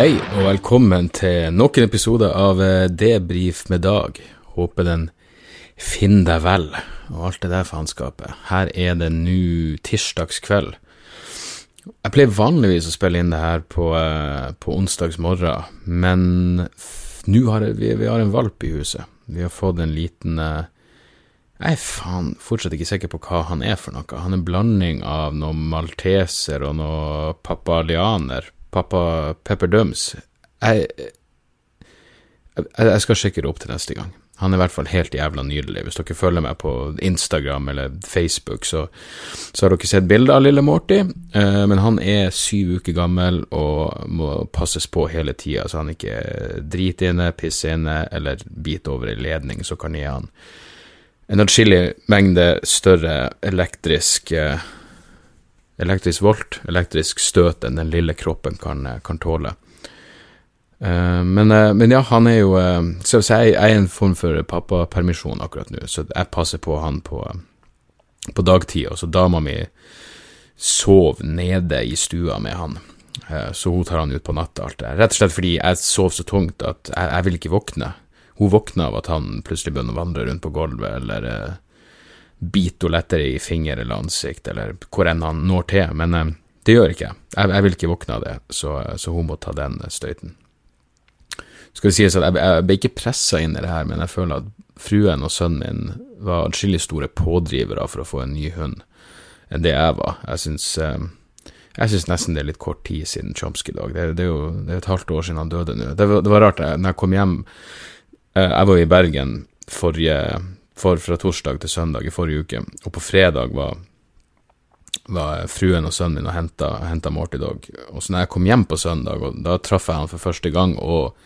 Hei, og velkommen til nok en episode av eh, Debrif med Dag. Håper den finner deg vel, og alt det der faenskapet. Her er det nå tirsdagskveld. Jeg pleier vanligvis å spille inn det her på, eh, på onsdags morgen, men nå har vi, vi har en valp i huset. Vi har fått en liten eh, Jeg er faen fortsatt ikke sikker på hva han er for noe. Han er en blanding av noe malteser og noe papalianer. Pappa Pepper Dums. Jeg, jeg, jeg skal sjekke det opp til neste gang. Han er i hvert fall helt jævla nydelig. Hvis dere følger meg på Instagram eller Facebook, så, så har dere sett bilder av lille Morty. Eh, men han er syv uker gammel og må passes på hele tida, så han ikke driter inne, pisser inne eller biter over i ledning, så kan gi han en atskillig mengde større elektrisk eh, elektrisk volt, elektrisk støt, enn den lille kroppen kan, kan tåle. Uh, men, uh, men, ja, han er jo uh, Så, så jeg, jeg, er en form for pappapermisjon akkurat nå, så jeg passer på han på, på dagtid. Og så dama mi sov nede i stua med han, så hun tar han ut på natta. alt det. Rett og slett fordi jeg sov så tungt at jeg, jeg vil ikke våkne. Hun våkna av at han plutselig begynner å vandre rundt på gulvet, eller bite henne lettere i finger eller ansikt, eller hvor enn han når til. Men det gjør ikke jeg. jeg. Jeg vil ikke våkne av det, så, så hun må ta den støyten skal det sies at jeg, jeg ble ikke pressa inn i det her, men jeg føler at fruen og sønnen min var atskillig store pådrivere for å få en ny hund enn det jeg var. Jeg syns, eh, jeg syns nesten det er litt kort tid siden Chomsky-dag. Det, det, er jo det er et halvt år siden han døde nå. Det, det, var rart, når jeg kom hjem eh, Jeg var i Bergen forrige, for, fra torsdag til søndag i forrige uke, og på fredag var var fruen og sønnen min og henta Morty Dog. Og så når jeg kom hjem på søndag, og da traff jeg han for første gang, og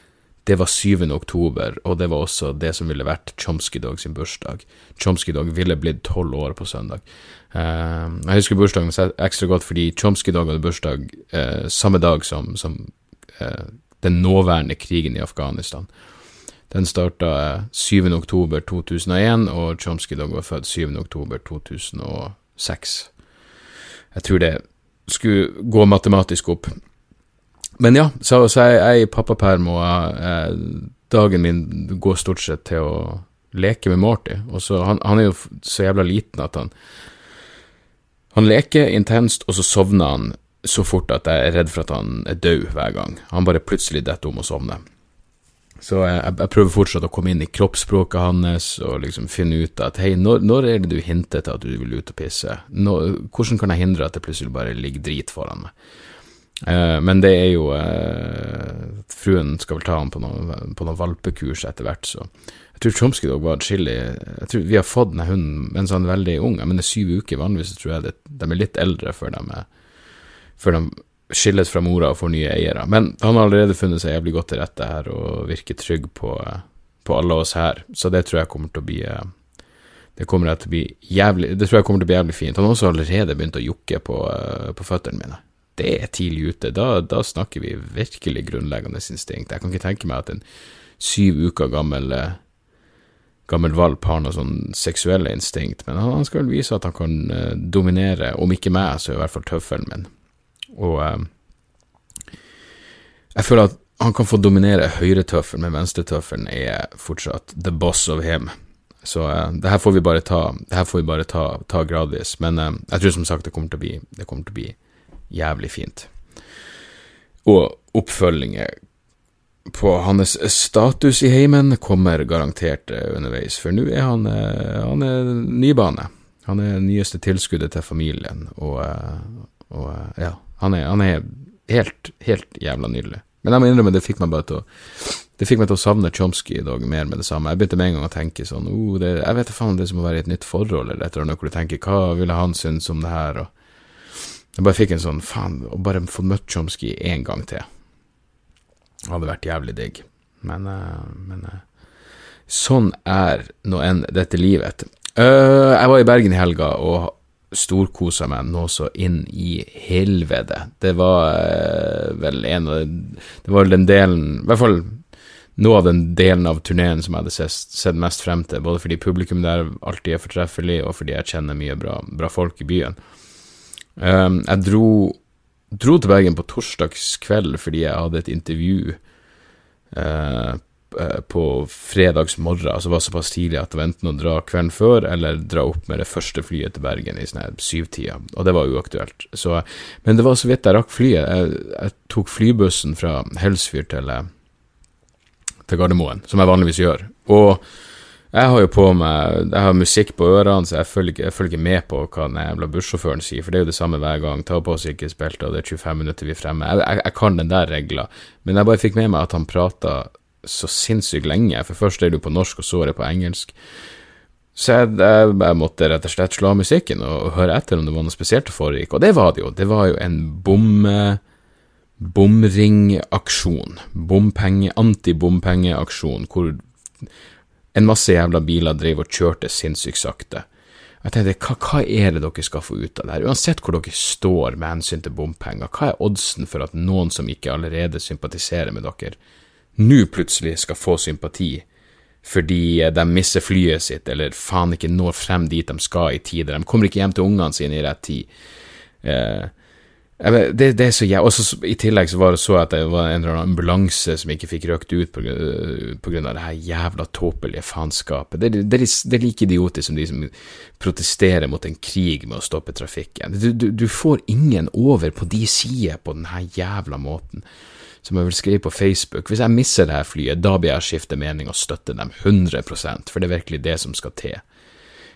det var 7. oktober, og det var også det som ville vært Chomsky Dog sin bursdag. Chomsky Dog ville blitt tolv år på søndag. Uh, jeg husker bursdagen ekstra godt fordi Chomsky Dog hadde bursdag uh, samme dag som, som uh, den nåværende krigen i Afghanistan. Den starta 7. oktober 2001, og Chomsky Dog var født 7. oktober 2006. Jeg tror det skulle gå matematisk opp. Men ja, så, så jeg, jeg er i pappaperm, og jeg, dagen min går stort sett til å leke med Morty. Og så, han, han, er jo så jævla liten at han Han leker intenst, og så sovner han så fort at jeg er redd for at han er død hver gang. Han bare plutselig detter om og sovner. Så jeg, jeg, prøver fortsatt å komme inn i kroppsspråket hans og liksom finne ut at hei, når, når er det du hinter til at du vil ut og pisse? Når, hvordan kan jeg hindre at det plutselig bare ligger drit foran meg? Uh, men det er jo uh, Fruen skal vel ta han på noen, på noen valpekurs etter hvert, så jeg tror Chomsky Dog var atskillig Jeg tror vi har fått denne hunden mens han er veldig ung, men det er syv uker. Vanligvis tror jeg det, de er litt eldre før de, før de skilles fra mora og får nye eiere. Men han har allerede funnet seg jævlig godt til rette her og virker trygg på, på alle oss her, så det tror jeg kommer til å bli uh, det kommer til å bli jævlig Det tror jeg kommer til å bli jævlig fint. Han har også allerede begynt å jukke på, på føttene mine det er tidlig ute. Da, da, snakker vi virkelig grunnleggende instinkt. Jeg kan ikke tenke meg at en syv uker gammel, eh, gammel valp har noe sånn seksuelle instinkt, men han, han skal vel vise at han kan dominere, om ikke meg, så i hvert fall tøffelen min. Og eh, jeg føler at han kan få dominere høyretøffelen, men venstretøffelen er fortsatt the boss of him. Så eh, det her får vi bare ta, det her får vi bare ta, ta gradvis. Men eh, jeg tror som sagt det kommer til å bli, det kommer til å bli jævlig fint. Og oppfølginger på hans status i heimen kommer garantert eh, underveis, for nå er han, eh, han er nybane. Han er nyeste tilskuddet til familien, og, eh, han er, han er, helt, helt jævla nydelig. Men jeg må innrømme, det fikk meg bare til å det fikk meg til å savne Chomsky i dag mer med det samme. Jeg begynte med en gang å tenke sånn oh, det, Jeg vet da faen det er som å være i et nytt forhold, eller et eller annet, hvor du tenker hva ville han synes om det her, og jeg bare fikk en sånn faen, å bare få møtt Chomsky én gang til hadde vært jævlig digg. Men, uh, men uh, sånn er nå enn dette livet. Uh, jeg var i Bergen i helga og storkosa meg nå så inn i helvete. Det var vel en av Det var vel den delen I hvert fall noe av den delen av turneen som jeg hadde sett, sett mest frem til, både fordi publikum der alltid er fortreffelig, og fordi jeg kjenner mye bra, bra folk i byen. Um, jeg dro dro til Bergen på torsdagskveld fordi jeg hadde et intervju eh, Eh, på fredagsmorgen, altså var såpass tidlig at det var enten å dra kvelden før eller dra opp med det første flyet til Bergen i sånn syvtida, og det var uaktuelt. Så, men det var så vidt jeg rakk flyet. Jeg, jeg tok flybussen fra Helsfyr til, eh, til Gardermoen, som jeg vanligvis gjør. Og jeg har jo på meg Jeg har musikk på ørene, så jeg følger, jeg følger med på hva den jævla bussjåføren sier, for det er jo det samme hver gang. Ta på sikkerhetsbeltet, og det er 25 minutter vi er fremme. Jeg, jeg, jeg kan den der regla, men jeg bare fikk med meg at han prata så sinnssykt lenge. For først er du på norsk, og så er det på engelsk. Så jeg, jeg, jeg, måtte rett og slett slå av musikken og, høre etter om det var noe spesielt det foregikk, og det var det jo. Det var jo en bom, bomringaksjon. Bompenge, antibompengeaksjon, hvor en masse jævla biler drev og kjørte sinnssykt sakte. Jeg tenkte, hva, hva, er det dere skal få ut av det her? Uansett hvor dere står med hensyn til bompenger, hva er oddsen for at noen som ikke allerede sympatiserer med dere, nå plutselig skal få sympati fordi de mister flyet sitt, eller faen ikke når frem dit de skal i tide. De kommer ikke hjem til ungene sine i rett tid. Eh, det, det, er så jævlig. Også I tillegg så var det så at det var en eller annen ambulanse som ikke fikk røkt ut grunn av det her jævla tåpelige faenskapet. Det, det, det, er like idiotisk som de som protesterer mot en krig med å stoppe trafikken. Du, du, du får ingen over på de sider på denne jævla måten som jeg vil skrive på Facebook. Hvis jeg misser det her flyet, da blir jeg skifte mening og støtte dem 100% for det er virkelig det som skal til.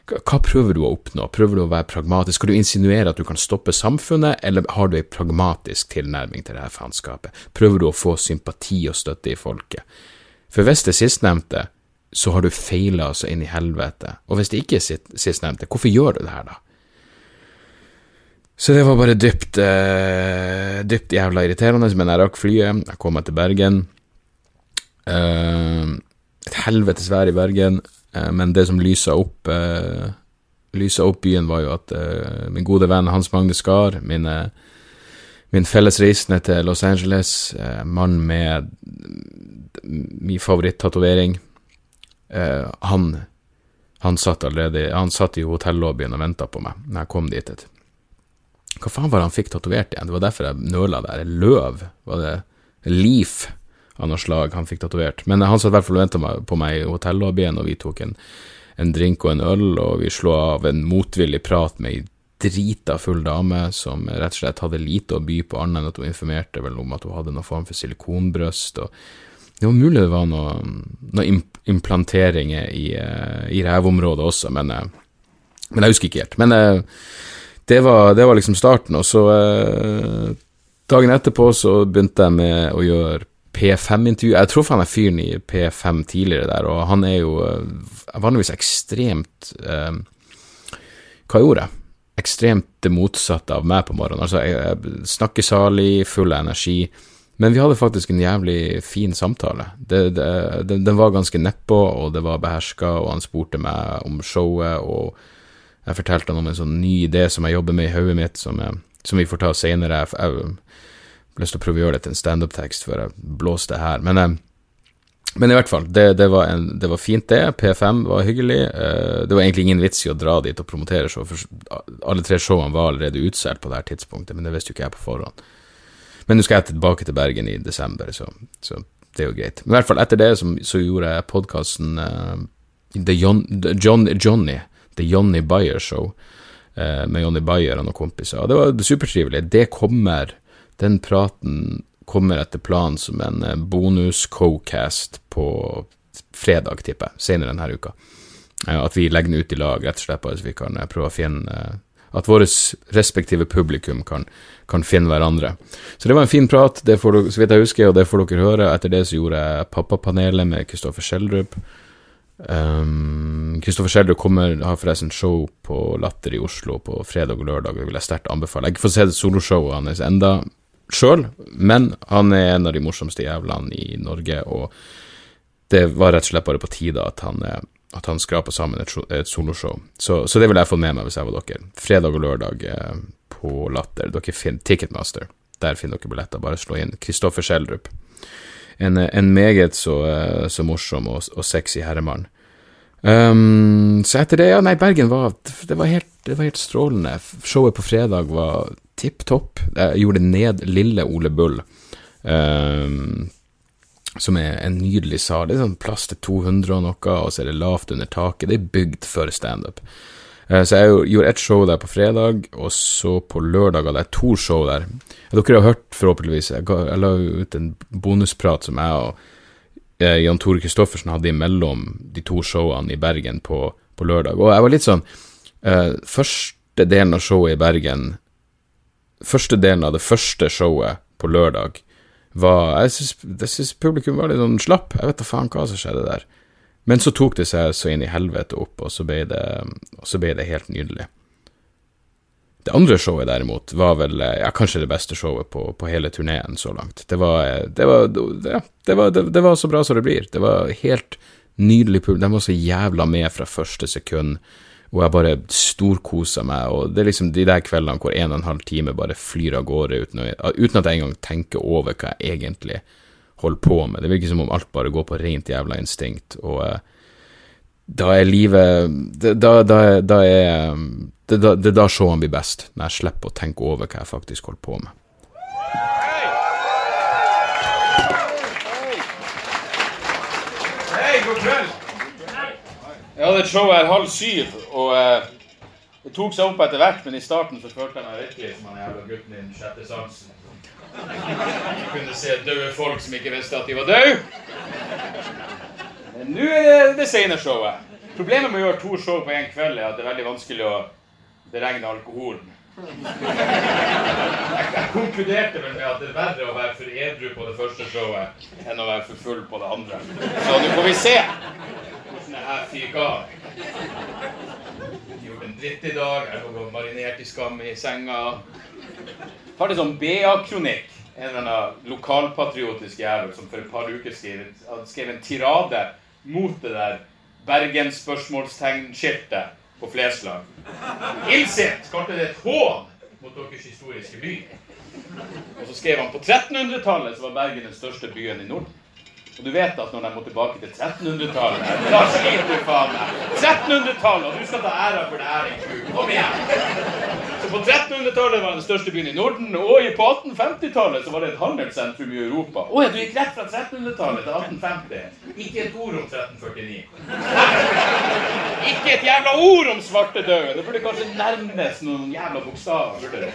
Hva prøver du å oppnå? Prøver du å være pragmatisk? Skal du insinuere at du kan stoppe samfunnet, eller har du ei pragmatisk tilnærming til det her faenskapet? Prøver du å få sympati og støtte i folket? For hvis det sistnevnte, så har du feila altså inn i helvete. Og hvis det ikke er sistnevnte, hvorfor gjør du det her, da? Så det var bare dypt, uh, dypt jævla irriterende, men jeg rakk flyet, jeg kom meg til Bergen. Uh, et helvetes vær i Bergen, uh, men det som lysa opp, lysa opp byen, var jo at min gode venn Hans Magne Skar, min, min fellesreisende til Los Angeles, mann med min favorittatovering, han, han satt allerede Han satt i hotellobbyen og venta på meg når jeg kom dit. Et. Hva faen var det han fikk tatovert igjen? Det var derfor jeg nøla der. Løv? Var det Leaf av noe slag han fikk tatovert? Men han satt i hvert fall og venta på meg i hotellobbyen, og vi tok en, en, drink og en øl, og vi slo av en motvillig prat med ei drita full dame som rett og slett hadde lite å by på, annet enn at hun informerte vel om at hun hadde noen form for silikonbrøst. og det var mulig det var noen noe implanteringer i, eh, i rævområdet også, men, eh, men, jeg husker ikke helt. Men eh, det var, det var liksom starten, og så eh, Dagen etterpå så begynte jeg med å gjøre P5-intervju. Jeg traff han fyren i P5 tidligere der, og han er jo eh, vanligvis ekstremt eh, Hva gjorde jeg? Ekstremt det motsatte av meg på morgenen. Altså, jeg, jeg snakkesalig, full av energi. Men vi hadde faktisk en jævlig fin samtale. Det, den var ganske nedpå, og det var beherska, og han spurte meg om showet, og jeg fortalte han om en sånn ny idé som jeg jobber med i hodet mitt, som, jeg, som, vi får ta senere. Jeg, har lyst til å prøve å gjøre det til en standup-tekst før jeg blåser det her. Men, eh, men, i hvert fall, det, det, var en, det, var fint, det. P5 var hyggelig. Eh, det var egentlig ingen vits i å dra dit og promotere show, for alle tre showene var allerede utsolgt på det her tidspunktet, men det visste jo ikke jeg på forhånd. Men nå skal jeg tilbake til Bergen i desember, så, så det er jo greit. Men i hvert fall, etter det så, så gjorde jeg podkasten uh, The John, John, Johnny The Johnny Bayer Show eh, med Johnny Bayer og noen kompiser. Og det var supertrivelig. Det kommer, den praten kommer etter planen som en eh, bonus-co-cast på fredag, tipper jeg, senere denne uka. Eh, at vi legger den ut i lag, rett og slett, bare så vi kan eh, prøve å finne eh, At våre respektive publikum kan, kan, finne hverandre. Så det var en fin prat, det får så vidt jeg husker, og det får dere høre. Etter det så gjorde jeg Pappapanelet med Kristoffer Schjelderup. Kristoffer um, Schjelderup har forresten show på Latter i Oslo på fredag og lørdag, det vil jeg sterkt anbefale. Jeg har ikke fått se det soloshowet hans enda sjøl, men han er en av de morsomste jævlene i Norge, og det var rett og slett bare på tide at han, at han skrapa sammen et, et soloshow. Så, så, det vil jeg få med meg hvis jeg var dere. Fredag og lørdag eh, på Latter. Dere finner Ticketmaster. Der finner dere billetter. Bare slå inn Kristoffer Schjelderup en, en meget så, eh, så, morsom og, og sexy herremann. Um, så etter det, ja, nei, Bergen var det var, helt, det var helt strålende. Showet på fredag var tipp topp. Jeg gjorde ned Lille Ole Bull, um, som er en nydelig sal. Det er sånn plass til 200 og noe, og så er det lavt under taket. Det er bygd for standup. Uh, så jeg gjorde ett show der på fredag, og så på lørdag hadde jeg to show der. Dere har hørt, forhåpentligvis, jeg, la ut en bonusprat som jeg og eh, Jan Tore Kristoffersen hadde imellom de to showene i Bergen på, på lørdag. Og jeg var litt sånn uh, Første delen av showet i Bergen Første delen av det første showet på lørdag var Jeg syns publikum var litt sånn slapp. Jeg vet da faen hva som skjedde der. Men så tok det seg så inn i helvete opp, og så ble det, så ble det helt nydelig. Det andre showet, derimot, var vel ja, kanskje det beste showet på, på hele turneen så langt. Det var, det var, det, var, det var, så bra som det blir. Det var helt nydelig publikum. De var så jævla med fra første sekund, og jeg bare storkosa meg. Og det er liksom de der kveldene hvor en og en halv time bare flyr av gårde uten, uten at jeg engang tenker over hva jeg egentlig holder på med. Det virker som om alt bare går på rent jævla instinkt. og uh, da er livet Da, da, da er det, da, er da showene blir best, når jeg slipper å tenke over hva jeg faktisk holder på med. Jeg hadde et show her halv syv, og eh, det tok seg opp etter hvert, men i starten så følte jeg meg virkelig som han jævla gutten i den sjette sansen. Jeg kunne se døde folk som ikke visste at de var døde. Men nå er det det sene showet. Problemet med å gjøre to show på én kveld er at det er veldig vanskelig å beregne alkoholen. Jeg, konkluderte vel med at det er verre å være for edru på det første showet enn å være for full på det andre. Så nå får vi se hvordan det her fyker av. Dritt i dag. Jeg lå marinert i skam i senga. Har det sånn BA-kronikk. En eller annen lokalpatriotisk jævel som for et par uker siden skrev en tirade mot det der Bergen-spørsmålstegn-skiltet på Flesland. Ildsint kalte det et hån mot deres historiske by. Og så skrev han på 1300-tallet så var Bergen den største byen i Norden. Og du vet at når de må tilbake til 1300-tallet Da sliter du faen meg. 1300-tallet, og du skal ta æra for det her, kuk. Kom igjen. Så på 1300-tallet var den største byen i Norden, og på 1850-tallet så var det et handelssentrum i Europa. Å ja, du gikk rett fra 1300-tallet til 1850. Ikke et ord om 1349. Ikke et jævla ord om svartedauden. Det burde kanskje nærmes noen jævla bokstaver. burde det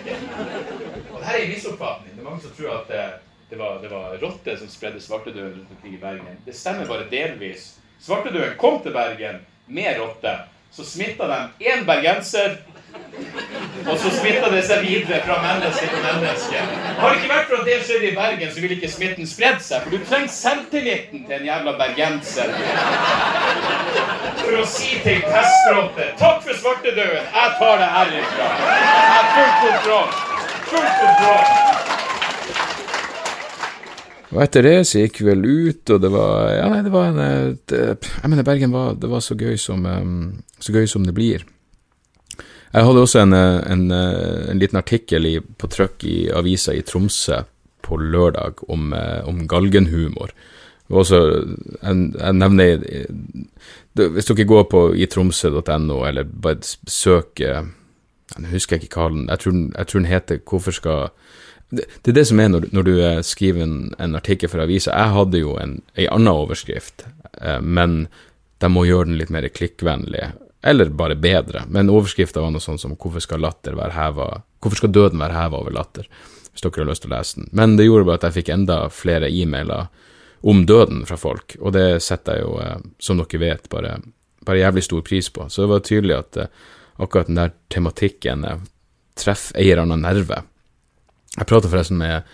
Og det her er en misoppfatning. Det er mange som tror at eh, det var, det var rotter som spredde svartedauden rundt omkring i Bergen. Det stemmer bare delvis. Svartedauden kom til Bergen med rotter. Så smitta de én bergenser, og så smitta det seg videre fra menneske til menneske. Har det ikke vært for at det skjedde i Bergen, så ville ikke smitten spredd seg. For du trenger selvtilliten til en jævla bergenser. For å si til testrotter Takk for svartedauden, jeg tar det herifra. Jeg har full kontroll. Full kontroll. Og etter det så gikk vi vel ut, og det var Ja, nei, det var en det, Jeg mener, Bergen var, det var så gøy som, så gøy som det blir. Jeg hadde også en, en, en liten artikkel i, på trykk i avisa i Tromsø på lørdag om, om galgenhumor. Også, jeg, jeg nevner Hvis dere går på itromsø.no, eller bare søker Jeg husker ikke hva den jeg tror, jeg tror den heter 'Hvorfor skal' det, det, er det som er når, når du eh, skriver en, en artikkel for avisa. Jeg hadde jo en, en annen overskrift, eh, men de må gjøre den litt mer klikkvennlig, eller bare bedre. Men overskrifta var noe sånn som 'Hvorfor skal latter være heva Hvorfor skal døden være heva over latter?' Hvis dere har lyst til å lese den. Men det gjorde bare at jeg fikk enda flere e-mailer om døden fra folk, og det setter jeg jo, eh, som dere vet, bare, bare jævlig stor pris på. Så det var tydelig at akkurat den der tematikken treffer eierne av nerve jeg prata forresten med,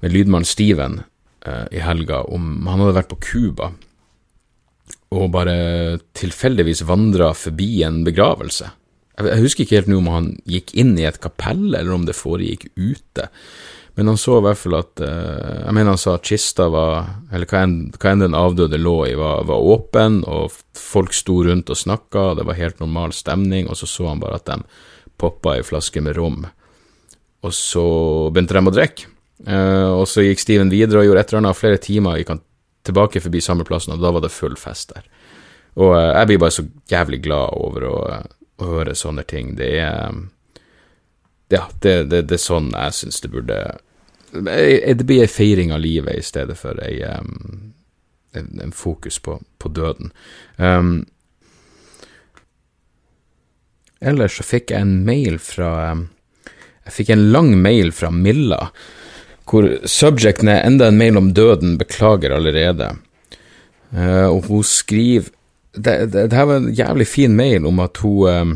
med lydmannen Steven uh, i helga om Han hadde vært på Cuba og bare tilfeldigvis vandra forbi en begravelse. Jeg, jeg husker ikke helt nå om han gikk inn i et kapell, eller om det foregikk ute. Men han så i hvert fall at uh, Jeg mener han sa at kista var Eller hva enn, en den avdøde lå i, var, var, åpen, og folk sto rundt og snakka, det var helt normal stemning, og så så han bare at de poppa ei flaske med rom og så begynte de å drikke. Uh, og så gikk Steven videre og gjorde et eller annet, flere timer gikk han tilbake forbi samme plassen, og da var det full fest der. Og uh, jeg blir bare så jævlig glad over å, å høre sånne ting. Det er, ja, det, det, det, er sånn jeg syns det burde Det blir ei feiring av livet i stedet for ei, um, en, en, fokus på, på døden. Um, ellers så fikk jeg en mail fra um, Jeg fikk en lang mail fra Milla, hvor subjecten er enda en mail om døden, beklager allerede. Uh, og hun skriver det, det, det, her var en jævlig fin mail om at hun uh,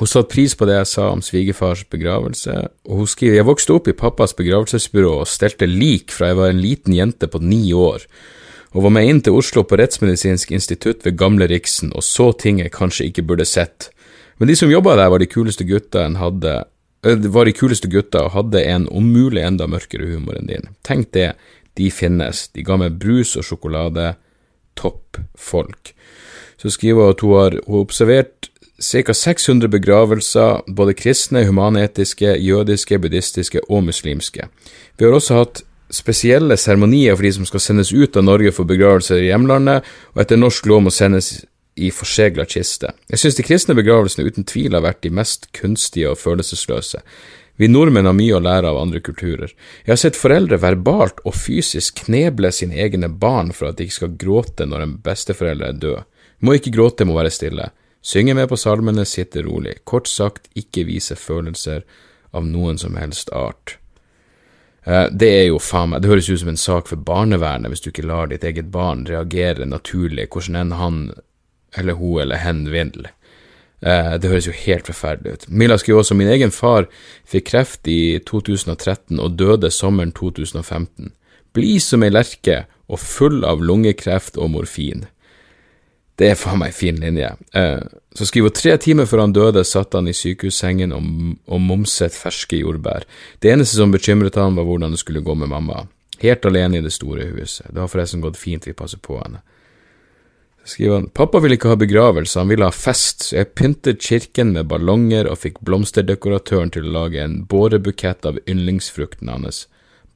hun satte pris på det jeg sa om svigerfars begravelse, og hun skriver jeg vokste opp i pappas begravelsesbyrå og stelte lik fra jeg var en liten jente på ni år, og var med inn til Oslo på Rettsmedisinsk institutt ved Gamle Riksen og så ting jeg kanskje ikke burde sett, men de som jobba der var de kuleste gutta en hadde var de kuleste gutta og hadde en om mulig enda mørkere humor enn din. Tenk det, de finnes, de ga meg brus og sjokolade, topp folk. Så skriver hun at hun har, hun har observert ca. 600 begravelser, både kristne, humanetiske, jødiske, buddhistiske og muslimske. Vi har også hatt spesielle seremonier for de som skal sendes ut av Norge for begravelser i hjemlandet, og etter norsk lov må sendes i forsegla kiste. Jeg synes de kristne begravelsene uten tvil har vært de mest kunstige og følelsesløse. Vi nordmenn har mye å lære av andre kulturer. Jeg har sett foreldre verbalt og fysisk kneble sine egne barn for at de ikke skal gråte når en besteforelder er død. Må ikke gråte, må være stille. Synge med på salmene, sitte rolig. Kort sagt, ikke vise følelser av noen som helst art. Eh, det er jo faen meg Det høres ut som en sak for barnevernet hvis du ikke lar ditt eget barn reagere naturlig, hvordan enn han eller hun eller hen Vindel. Eh, det høres jo helt forferdelig ut. Mila skriver også min egen far fikk kreft i 2013 og døde sommeren 2015. Blid som ei lerke og full av lungekreft og morfin. Det er faen meg fin linje. Eh, så skriver hun tre timer før han døde, satt han i sykehussengen og, og momset ferske jordbær. Det eneste som bekymret han, var hvordan det skulle gå med mamma. Helt alene i det store huset. Det har forresten gått fint, vi passer på henne. Skriver han pappa ville ikke ha begravelse, han ville ha fest, så jeg pyntet kirken med ballonger og fikk blomsterdekoratøren til å lage en bårebukett av yndlingsfrukten hans,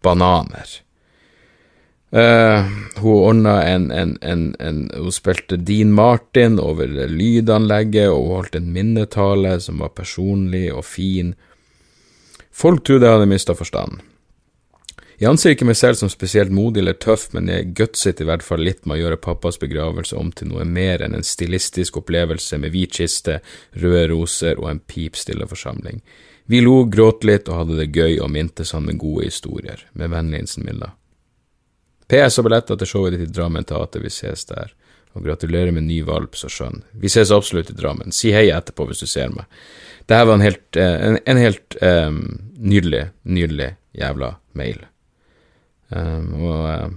bananer. Uh, hun ordna en, en, en, en, Hun spilte Dean Martin over lydanlegget, og hun holdt en minnetale som var personlig og fin. Folk trodde jeg hadde mista forstand. Jeg anser ikke meg selv som spesielt modig eller tøff, men jeg gutset i hvert fall litt med å gjøre pappas begravelse om til noe mer enn en stilistisk opplevelse med hvit kiste, røde roser og en pipstille forsamling. Vi lo, gråt litt og hadde det gøy og mintes han med gode historier. Med vennlig hilsen Milla. PS og billetter til showet ditt i Drammen Teater, vi ses der. Og gratulerer med ny valp, så skjønn. Vi ses absolutt i Drammen. Si hei etterpå hvis du ser meg. Det her var en helt, eh, en, en helt um, nydelig, nydelig jævla mail. Um, og um,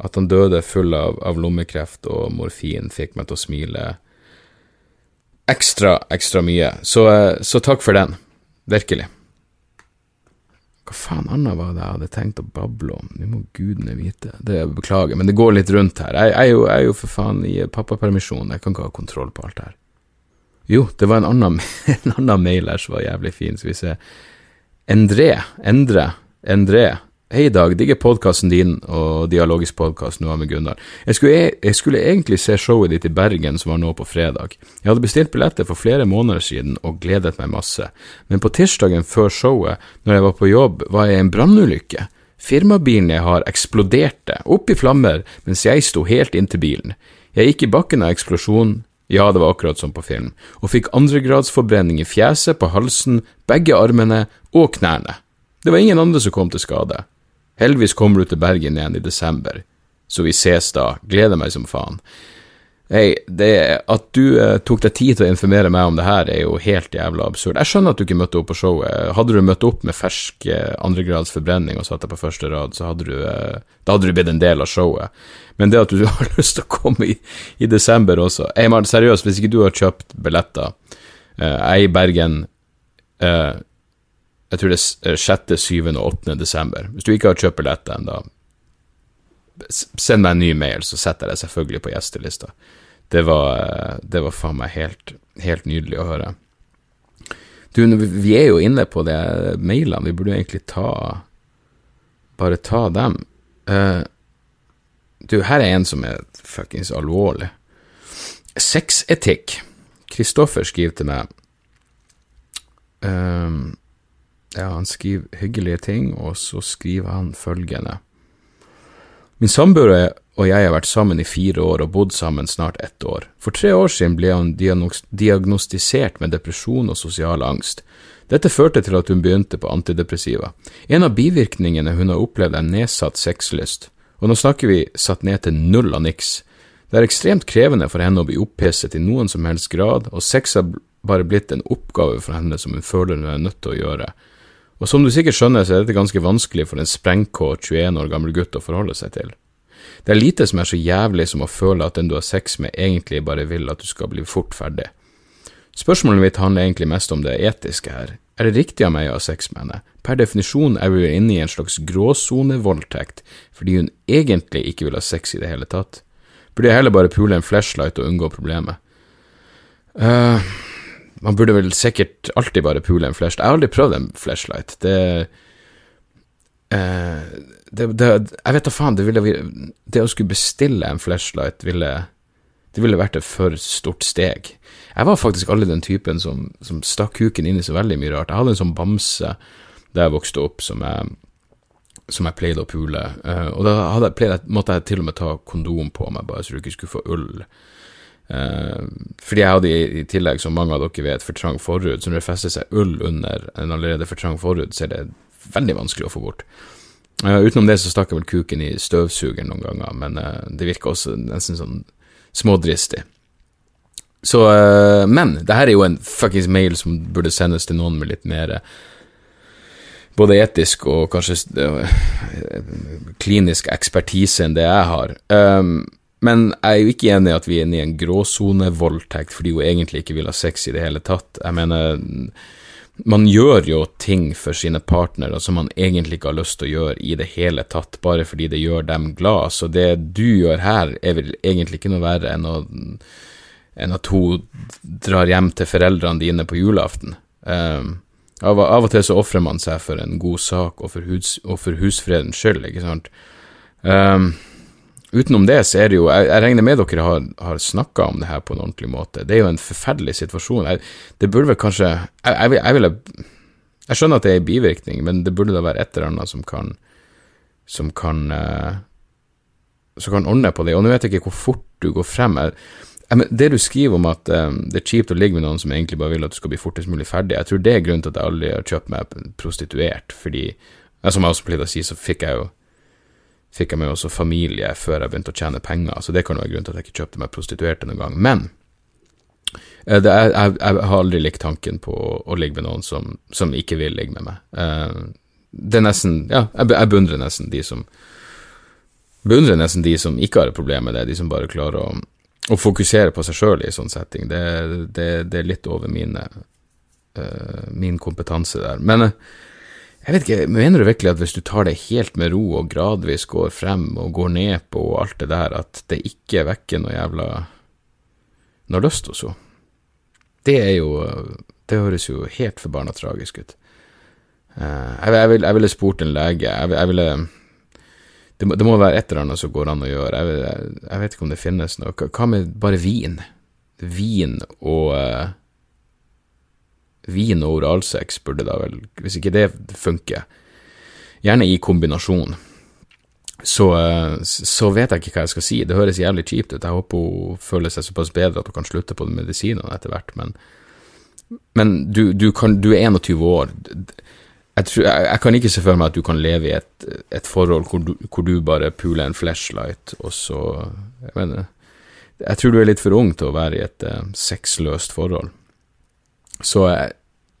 at han døde full av, av, lommekreft og morfin, fikk meg til å smile ekstra, ekstra mye. Så, uh, så takk for den. Virkelig. Hva faen annet var det jeg hadde tenkt å bable om? Nå må gudene vite. Det jeg Beklager, men det går litt rundt her. Jeg, jeg, er, jeg er, jo, for faen i pappapermisjon, jeg kan ikke ha kontroll på alt her. Jo, det var en annen, en annen mail her som var jævlig fin, skal vi se. Endre, Endre, Endre Hei, Dag. Digger podkasten din og Dialogisk podkast nå med Gunnar. Jeg skulle, e, jeg skulle, egentlig se showet ditt i Bergen som var nå på fredag. Jeg hadde bestilt billetter for flere måneder siden og gledet meg masse, men på tirsdagen før showet, når jeg var på jobb, var jeg i en brannulykke. Firmabilen jeg har, eksploderte, opp i flammer, mens jeg sto helt inntil bilen. Jeg gikk i bakken av eksplosjonen, ja, det var akkurat som på film, og fikk andregradsforbrenning i fjeset, på halsen, begge armene og knærne. Det var ingen andre som kom til skade. Heldigvis kommer du til Bergen igjen i desember, så vi ses da. Gleder meg som faen. Hei, at du eh, tok deg tid til å informere meg om det her, er jo helt jævla absurd. Jeg skjønner at du ikke møtte opp på showet. Hadde du møtt opp med fersk eh, andregrads forbrenning og satt deg på første rad, så hadde du, eh, da hadde du blitt en del av showet. Men det at du har lyst til å komme i, i desember også Hei, man, seriøst, hvis ikke du har kjøpt billetter eh, Jeg er i Bergen eh, jeg tror det er 6., 7. og 8. desember. Hvis du ikke har kjøpt billetter ennå, send meg en ny mail, så setter jeg det selvfølgelig på gjestelista. Det var, det var faen meg helt, helt nydelig å høre. Du, vi er jo inne på det mailene, vi burde egentlig ta Bare ta dem. Uh, du, her er en som er fuckings alvorlig. Sexetikk. Kristoffer skriver til meg um, ja, han skriver hyggelige ting, og så skriver han følgende. Min samboer og jeg har vært sammen i fire år og bodd sammen snart ett år. For tre år siden ble hun diagnostisert med depresjon og sosial angst. Dette førte til at hun begynte på antidepressiva. En av bivirkningene hun har opplevd er nedsatt sexlyst, og nå snakker vi satt ned til null av niks. Det er ekstremt krevende for henne å bli opphisset i noen som helst grad, og sex har bare blitt en oppgave for henne som hun føler hun er nødt til å gjøre. Og som du sikkert skjønner, så er dette ganske vanskelig for en sprengkåt 21 år gammel gutt å forholde seg til. Det er lite som er så jævlig som å føle at den du har sex med, egentlig bare vil at du skal bli fort ferdig. Spørsmålet mitt handler egentlig mest om det etiske her. Er det riktig av meg å ha sex med henne? Per definisjon er vi inne i en slags gråsonevoldtekt, fordi hun egentlig ikke vil ha sex i det hele tatt. Burde jeg heller bare pule en flashlight og unngå problemet? Uh, man burde vel sikkert alltid bare pule en flashlight. Jeg har aldri prøvd en flashlight. Det, eh, det, det Jeg vet da faen, det ville Det å skulle bestille en flashlight ville Det ville vært et for stort steg. Jeg var faktisk aldri den typen som, som stakk kuken inn i så veldig mye rart. Jeg hadde en sånn bamse da jeg vokste opp, som jeg, som jeg pleide å pule. Uh, og da jeg pleid, måtte jeg til og med ta kondom på meg, bare så du ikke skulle få ull. Uh, fordi jeg hadde i, tillegg, som mange av dere vet, for trang forhud, så når det fester seg ull under en allerede for trang forhud, så er det veldig vanskelig å få bort. Uh, utenom det så stakk jeg vel kuken i støvsugeren noen ganger, men uh, det virker også nesten sånn smådristig. Så, men det her er jo en fuckings mail som burde sendes til noen med litt mer både etisk og kanskje klinisk ekspertise enn det jeg har. Um, men jeg er jo ikke enig i at vi er inne i en gråsonevoldtekt fordi hun egentlig ikke vil ha sex i det hele tatt. Jeg mener, man gjør jo ting for sine partnere som man egentlig ikke har lyst til å gjøre i det hele tatt, bare fordi det gjør dem glad. Så det du gjør her, er vel egentlig ikke noe verre enn, å, enn at hun drar hjem til foreldrene dine på julaften. Um, av, av, og til så ofrer man seg for en god sak og for, hus, og for husfredens skyld, ikke sant. Um, Utenom det så er det jo Jeg, jeg regner med dere har, har snakka om det her på en ordentlig måte. Det er jo en forferdelig situasjon. Jeg, det burde vel kanskje jeg, jeg, jeg, ville Jeg skjønner at det er en bivirkning, men det burde da være et eller annet som kan Som kan uh, Som kan ordne på det. Og nå vet jeg ikke hvor fort du går frem. det du skriver om at um, det er kjipt å ligge med noen som egentlig bare vil at du skal bli fortest mulig ferdig, jeg tror det er grunnen til at jeg aldri har kjøpt meg prostituert, fordi Som jeg også pleide å si, så fikk jeg jo fikk jeg med også familie før jeg begynte å tjene penger, så det kan være grunnen til at jeg ikke kjøpte meg prostituerte noen gang. Men eh, jeg, jeg, jeg, har aldri likt tanken på å, å ligge med noen som, som, ikke vil ligge med meg. Uh, det er nesten Ja, jeg, jeg beundrer nesten de som beundrer nesten de som ikke har et problem med det, de som bare klarer å, å fokusere på seg sjøl i sånn setting. Det, det, det, er litt over mine, uh, min kompetanse der. Men uh, jeg vet ikke, Mener du virkelig at hvis du tar det helt med ro og gradvis går frem og går ned på alt det der, at det ikke vekker noe jævla noe lyst hos henne? Det er jo Det høres jo helt forbanna tragisk ut. Uh, jeg, jeg, vil, jeg, ville spurt en lege. Jeg, jeg ville det må, det må, være et eller annet som går an å gjøre. Jeg, jeg vet ikke om det finnes noe. Hva med bare vin? Vin og uh, vin og oralsex burde da vel, hvis ikke det funker, gjerne i kombinasjon, så, så, vet jeg ikke hva jeg skal si. Det høres jævlig kjipt ut. Jeg håper hun føler seg såpass bedre at hun kan slutte på medisinene etter hvert, men, men du, du, kan, du, er 21 år. Jeg, tror, jeg, jeg, kan ikke se for meg at du kan leve i et, et forhold hvor du, hvor du, bare puler en flashlight, og så Jeg mener Jeg tror du er litt for ung til å være i et uh, sexløst forhold. Så jeg,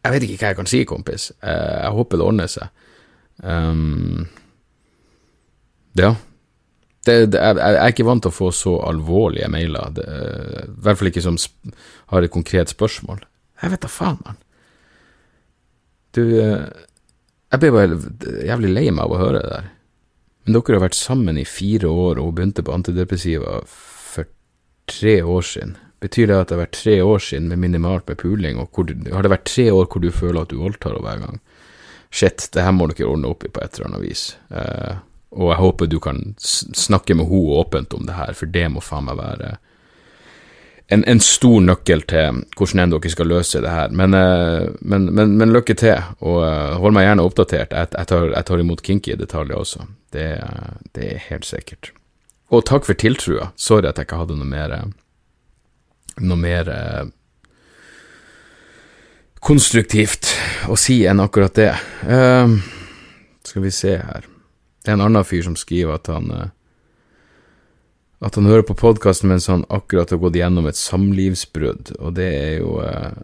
jeg, vet ikke hva jeg kan si, kompis. Jeg, jeg håper det ordner seg. Um, ja. Det, det, jeg, jeg, er ikke vant til å få så alvorlige mailer. Det, I hvert fall ikke som har et konkret spørsmål. Jeg vet da faen, mann. Du eh, Jeg ble bare jævlig lei meg av å høre det der. Men dere har vært sammen i fire år, og hun begynte på antidepressiva for tre år siden. Betyr det at det har vært tre år siden med minimalt med puling, og hvor, har det vært tre år hvor du føler at du voldtar henne hver gang? Shit, det her må dere ordne opp i på et eller annet vis. Uh, og jeg håper du kan snakke med henne åpent om det her, for det må faen meg være en, en, stor nøkkel til hvordan enn dere skal løse det her. Men, uh, men, men, men lykke til, og uh, hold meg gjerne oppdatert. Jeg, jeg, tar, jeg tar, imot kinky detaljer også. Det, det, er helt sikkert. Og takk for tiltrua. Sorry at jeg ikke hadde noe mer Noe mer konstruktivt å si enn akkurat det. Uh, skal vi se her. Det er en annen fyr som skriver at han uh, At han hører på podkasten mens han akkurat har gått gjennom et samlivsbrudd, og det er jo uh,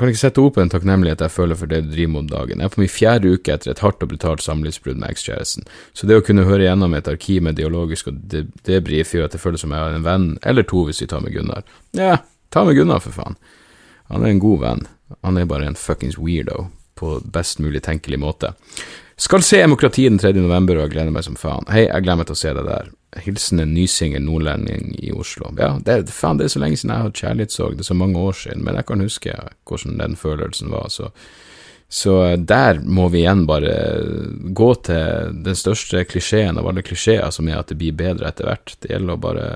Kan ikke sette opp en takknemlighet jeg føler for det du driver med om dagen. Jeg er på min fjerde uke etter et hardt og brutalt samlivsbrudd med ekskjæresten, så det å kunne høre gjennom et arkiv med dialogisk og debrief gjør at det føles som jeg har en venn, eller to hvis vi tar med Gunnar. Ja, ta med Gunnar, for faen. Han er en god venn. Han er bare en fuckings weirdo på best mulig tenkelig måte. Skal se Demokrati den 3. november, og jeg gleder meg som faen. Hei, jeg gleder meg til å se deg der. Hilsen en nysingel nordlending i Oslo. Ja, det, faen, det er så lenge siden jeg har hatt kjærlighetssorg, det er så mange år siden, men jeg kan huske hvordan den følelsen var, så så der må vi igjen bare gå til den største klisjeen av alle klisjeer, som er at det blir bedre etter hvert. Det gjelder å bare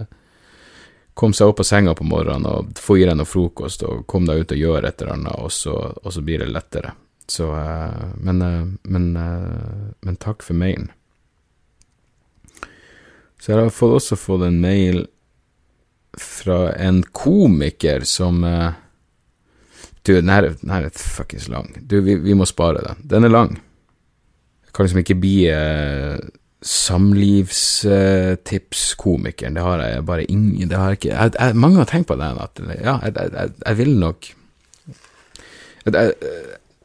komme seg opp av senga på morgenen og få i deg noe frokost og komme deg ut og gjøre et eller annet, og så, og så blir det lettere. Så uh, men, uh, men, uh, men, takk for mailen. Så jeg har også fått en mail fra en komiker som Du, den her, den her er fuckings lang. Du, vi, vi, må spare den. Den er lang. Jeg kan liksom ikke bli samlivstipskomikeren. Det har jeg bare ingen det har jeg ikke, jeg, jeg, Mange har tenkt på det. At, ja, jeg, jeg vil nok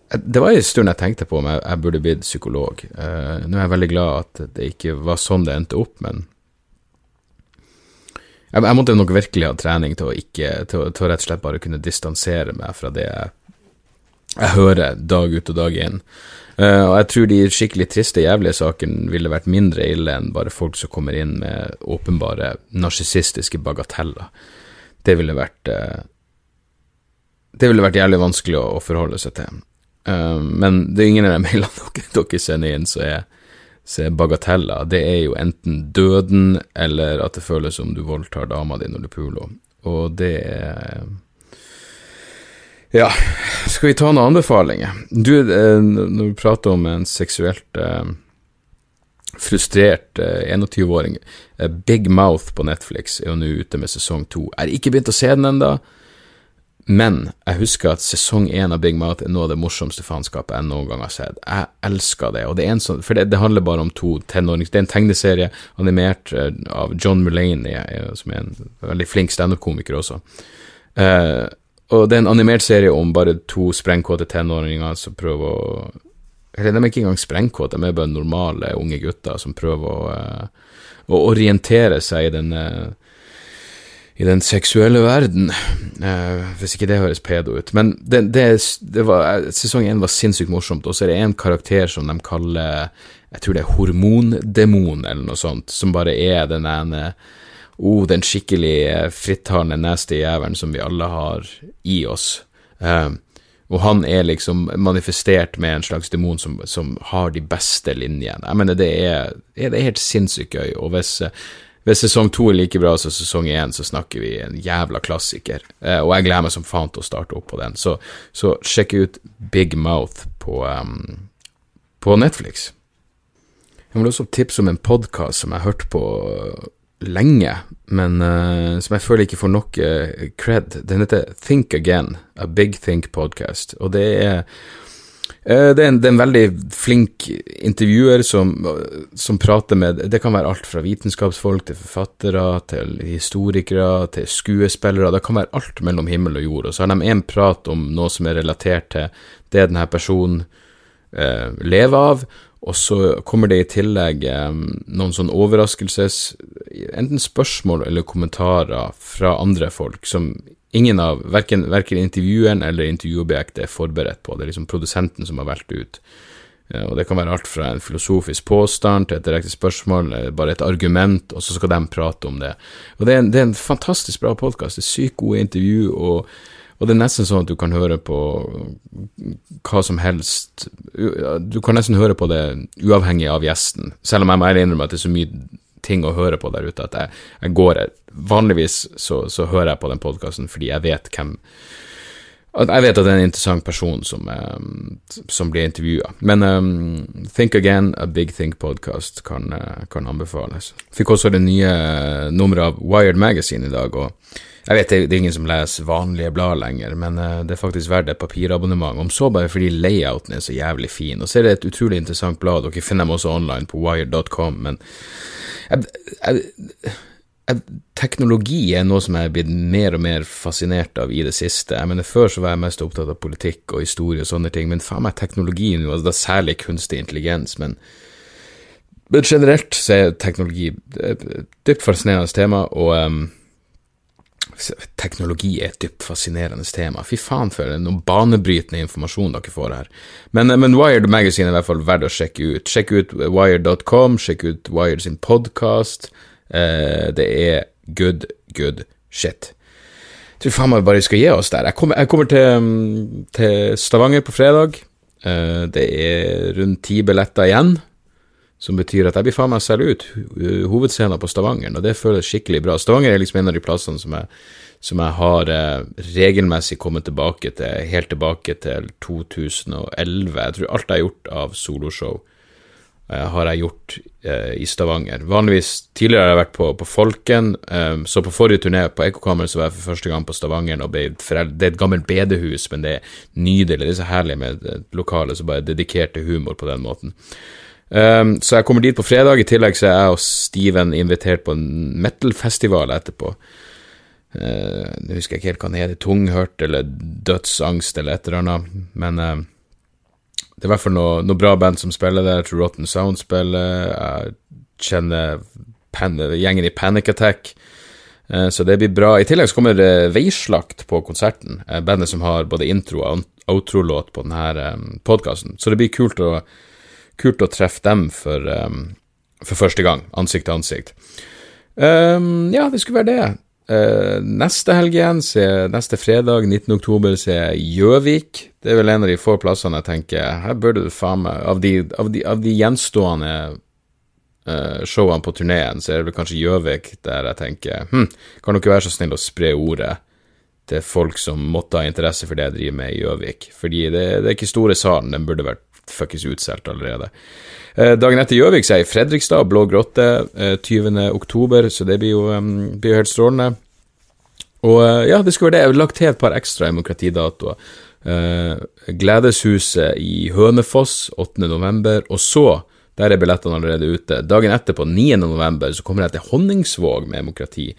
Det var en stund jeg tenkte på om jeg, burde blitt psykolog. Uh, nå er jeg veldig glad at det ikke var sånn det endte opp, men jeg, måtte nok virkelig ha trening til å, ikke, til, til å rett og slett bare kunne distansere meg fra det jeg, hører dag ut og dag inn. Uh, og jeg tror de skikkelig triste, jævlige sakene ville vært mindre ille enn bare folk som kommer inn med åpenbare narsissistiske bagateller. Det ville vært uh, Det ville vært jævlig vanskelig å, å forholde seg til. Uh, men det er ingen av de mailene dere, dere sender inn som er, er bagateller. Det er jo enten døden eller at det føles som du voldtar dama di når du puler. Og det er ja, skal vi ta noen anbefalinger? Du, eh, når vi prater om en seksuelt eh, frustrert eh, 21-åring eh, Big Mouth på Netflix er jo nå ute med sesong to. Jeg har ikke begynt å se den ennå, men jeg husker at sesong én av Big Mouth er noe av det morsomste faenskapet jeg noen gang har sett. Jeg elsker det, og det er en sånn, for det, det handler bare om to tenåringer. Det er en tegneserie animert eh, av John Mulaney, eh, som er en veldig flink standup-komiker også. Uh, og det er en animert serie om bare to sprengkåte tenåringer som prøver å Eller de er ikke engang sprengkåte, de er bare normale unge gutter som prøver å, uh, å orientere seg i den, uh, i den seksuelle verden. Uh, hvis ikke det høres pedo ut. Men det, det, det var, sesong én var sinnssykt morsomt, og så er det en karakter som de kaller Jeg tror det er hormondemon, eller noe sånt, som bare er den ene oh, den skikkelig frittalende, nasty jævelen som vi alle har i oss. Uh, og han er liksom manifestert med en slags demon som, som har de beste linjene. Jeg mener, det er, det er helt sinnssykt gøy, og hvis, hvis sesong to er like bra som sesong én, så snakker vi en jævla klassiker. Eh, og jeg gleder meg som faen til å starte opp på den. Så, så sjekk ut Big Mouth på, um, på Netflix. Jeg vil også tipse om en podkast som jeg har hørt på lenge, men uh, som jeg føler ikke får nok uh, cred. Den heter Think Again, A Big Think Podcast, og det er uh, det, er en, det er, en, veldig flink intervjuer som, som, prater med Det kan være alt fra vitenskapsfolk til forfattere til historikere til skuespillere. Det kan være alt mellom himmel og jord. Og så har de en prat om noe som er relatert til det denne personen lever av, og så kommer det i tillegg eh, noen sånn overraskelses Enten spørsmål eller kommentarer fra andre folk som ingen av, verken, verken intervjueren eller intervjuobjektet er forberedt på. Det er liksom produsenten som har valgt ut. Uh, og det kan være alt fra en filosofisk påstand til et direkte spørsmål, bare et argument, og så skal de prate om det. Og det er en, det er en fantastisk bra podkast. Det er sykt gode intervju. og og det er nesten sånn at du kan høre på hva som helst. Du kan nesten høre på det uavhengig av gjesten, selv om jeg må innrømme at det er så mye ting å høre på der ute at jeg, jeg går Vanligvis så, så hører jeg på den podkasten fordi jeg vet hvem jeg vet at det er en interessant person som, um, som blir intervjua. Men um, Think Again, a Big Think podcast, kan, uh, kan anbefales. Fikk også det nye nummeret av Wired Magazine i dag, og jeg vet det, er ingen som leser vanlige blad lenger, men uh, det er faktisk verdt et papirabonnement, om så bare fordi layouten er så jævlig fin. Og så er det et utrolig interessant blad, dere finner dem også online på wired.com, men jeg, jeg, teknologi er noe som jeg er blitt mer og mer fascinert av i det siste. Jeg mener, Før så var jeg mest opptatt av politikk og historie og sånne ting, men faen meg teknologi nå, altså, det er særlig kunstig intelligens, men men generelt så er teknologi et dypt fascinerende tema, og um, Teknologi er et dypt fascinerende tema. Fy faen for noe banebrytende informasjon dere får her. Men, men, Wired Magazine er i hvert fall verdt å sjekke ut. Sjekk ut wired.com, sjekk ut Wired sin podkast. Eh, det er good, good shit. Jeg tror faen meg bare skal gi oss der. Jeg kommer, jeg kommer til, til, Stavanger på fredag. Eh, det er rundt ti billetter igjen som betyr at jeg blir faen meg selge ut hovedscenen på Stavanger, og det føles skikkelig bra. Stavanger er liksom en av de plassene som jeg, som jeg har eh, regelmessig kommet tilbake til, helt tilbake til 2011. Jeg tror alt jeg har gjort av soloshow, eh, har jeg gjort eh, i Stavanger. Vanligvis tidligere har jeg vært på, på Folken, eh, så på forrige turné på Ekkokammeret var jeg for første gang på Stavanger. og Det er et gammelt bedehus, men det er nydelig. Det er så herlig med et lokale som bare er dedikert til humor på den måten. Um, så jeg kommer dit på fredag. I tillegg så er jeg og Steven invitert på en metal-festival etterpå. Uh, Nå husker jeg ikke helt hva den heter, tunghørt eller dødsangst eller et eller annet, men uh, det er i hvert fall noe, noe, bra band som spiller der. Tror Rotten Sound spiller. Jeg kjenner pan, gjengen i Panic Attack. Uh, så det blir bra. I tillegg så kommer det Veislakt på konserten. bandet som har både intro og outro-låt på denne podkasten. Så det blir kult å kult å treffe dem for, for første gang, ansikt til ansikt. Um, ja, det skulle være det. Uh, neste helg igjen, neste fredag, 19. oktober, så er Gjøvik. Det er vel en av de få plassene jeg tenker her burde du faen meg Av av av de gjenstående uh, showene på turneen, så er det vel kanskje Gjøvik der jeg tenker hm, kan dere være så snill å spre ordet til folk som måtte ha interesse for det jeg driver med i Gjøvik? Fordi det, det er ikke store salen, den burde vært fuckings utsolgt allerede. Eh, dagen etter Gjøvik så er jeg i Fredrikstad, Blå grotte, 20. Eh, oktober, så det blir jo, blir jo helt strålende. Og eh, ja, det skulle være det. Jeg har lagt til et par ekstra demokratidatoer. Gledeshuset i Hønefoss 8. november, og så der er billettene allerede ute. Dagen etterpå, 9. november, så kommer jeg til Honningsvåg med demokrati.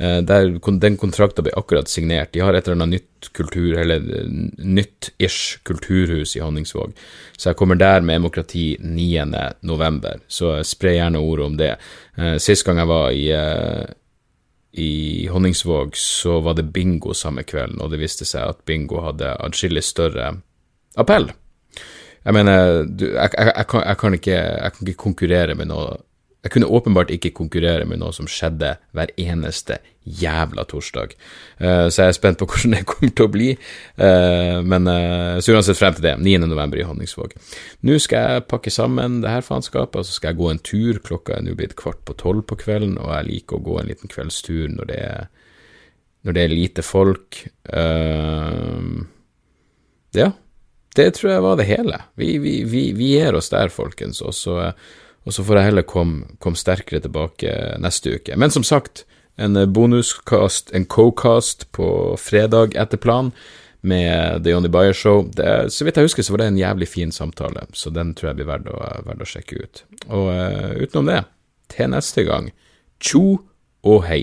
Eh, der, den kontrakten ble akkurat signert. De har et eller annet nytt kultur, eller eh, nytt-ish kulturhus i Honningsvåg. Så jeg kommer der med Demokrati 9. november, så spre gjerne ordet om det. Eh, sist gang jeg var i, i Honningsvåg, så var det bingo samme kvelden, og det viste seg at bingo hadde atskillig større appell. Jeg mener, du, jeg, jeg, jeg, kan, kan ikke, jeg kan ikke konkurrere med noe jeg kunne åpenbart ikke konkurrere med noe som skjedde hver eneste jævla torsdag. Uh, så jeg er spent på hvordan det kommer til å bli. Uh, men uh, så uansett frem til det, 9. november i Honningsvåg. Nå skal jeg pakke sammen det her faenskapet, og så skal jeg gå en tur. Klokka er nå blitt kvart på tolv på kvelden, og jeg liker å gå en liten kveldstur når det er, når det er lite folk. ja, det tror jeg var det hele. Vi, vi, vi, vi gir oss der, folkens. Og så og så får jeg heller komme kom sterkere tilbake neste uke. Men som sagt, en bonuskast, en co-cast på fredag etter planen med The Only Buyer Show. Det, så vidt jeg husker, så var det en jævlig fin samtale, så den tror jeg blir verdt å, verdt å sjekke ut. Og uh, utenom det, til neste gang, tjo og hei.